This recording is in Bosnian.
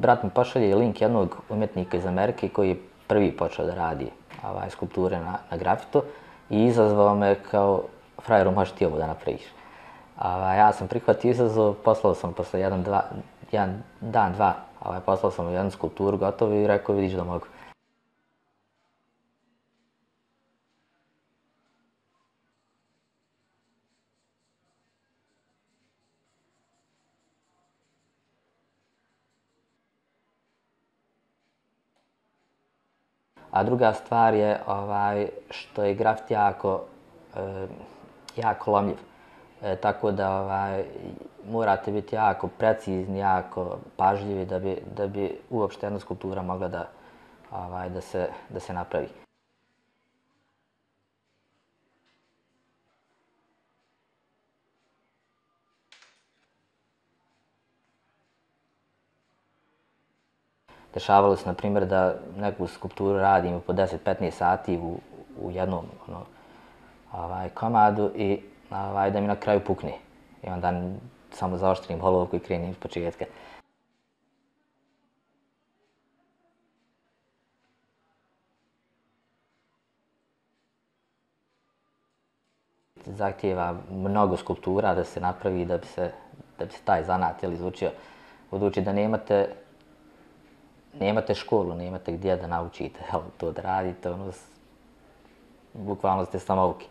Brat mi pošalje link jednog umjetnika iz Amerike koji je prvi počeo da radi ovaj, skulpture na, na grafitu i izazvao me kao frajeru možeš ti ovo da napraviš. Ovaj, ja sam prihvatio izazov, poslao sam posle jedan, dva, jedan dan, dva, ovaj, poslao sam jednu skulpturu gotovu i rekao vidiš da mogu. A druga stvar je ovaj, što je graft jako, e, jako lomljiv. E, tako da ovaj, morate biti jako precizni, jako pažljivi da bi, da bi uopšte jedna skulptura mogla da, ovaj, da, se, da se napravi. Dešavalo se, na primjer, da neku skulpturu radim po 10-15 sati u, u jednom ono, ovaj, komadu i ovaj, da mi na kraju pukne. I onda samo zaoštrim holovku i krenim iz početka. zahtijeva mnogo skulptura da se napravi da bi se, da bi se taj zanat jel, izučio. Budući da nemate nemate školu, nemate gdje da naučite jel, to da radite, ono, bukvalno ste samouki.